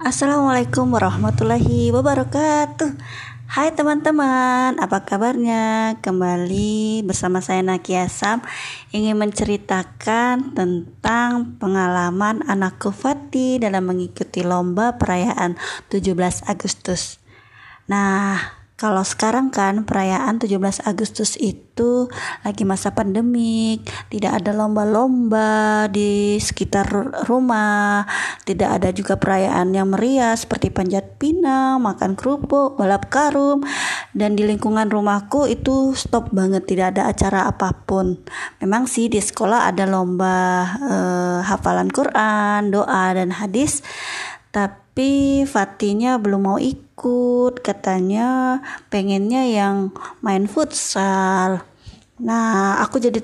Assalamualaikum warahmatullahi wabarakatuh Hai teman-teman, apa kabarnya? Kembali bersama saya Nakia Sam Ingin menceritakan tentang pengalaman anakku Fati dalam mengikuti lomba perayaan 17 Agustus Nah, kalau sekarang kan perayaan 17 Agustus itu lagi masa pandemik, tidak ada lomba-lomba di sekitar rumah, tidak ada juga perayaan yang meriah seperti panjat pinang, makan kerupuk, balap karung, dan di lingkungan rumahku itu stop banget, tidak ada acara apa pun. Memang sih di sekolah ada lomba eh, hafalan Quran, doa dan hadis, tapi Fatinya belum mau ikut. Katanya pengennya yang main futsal. Nah aku jadi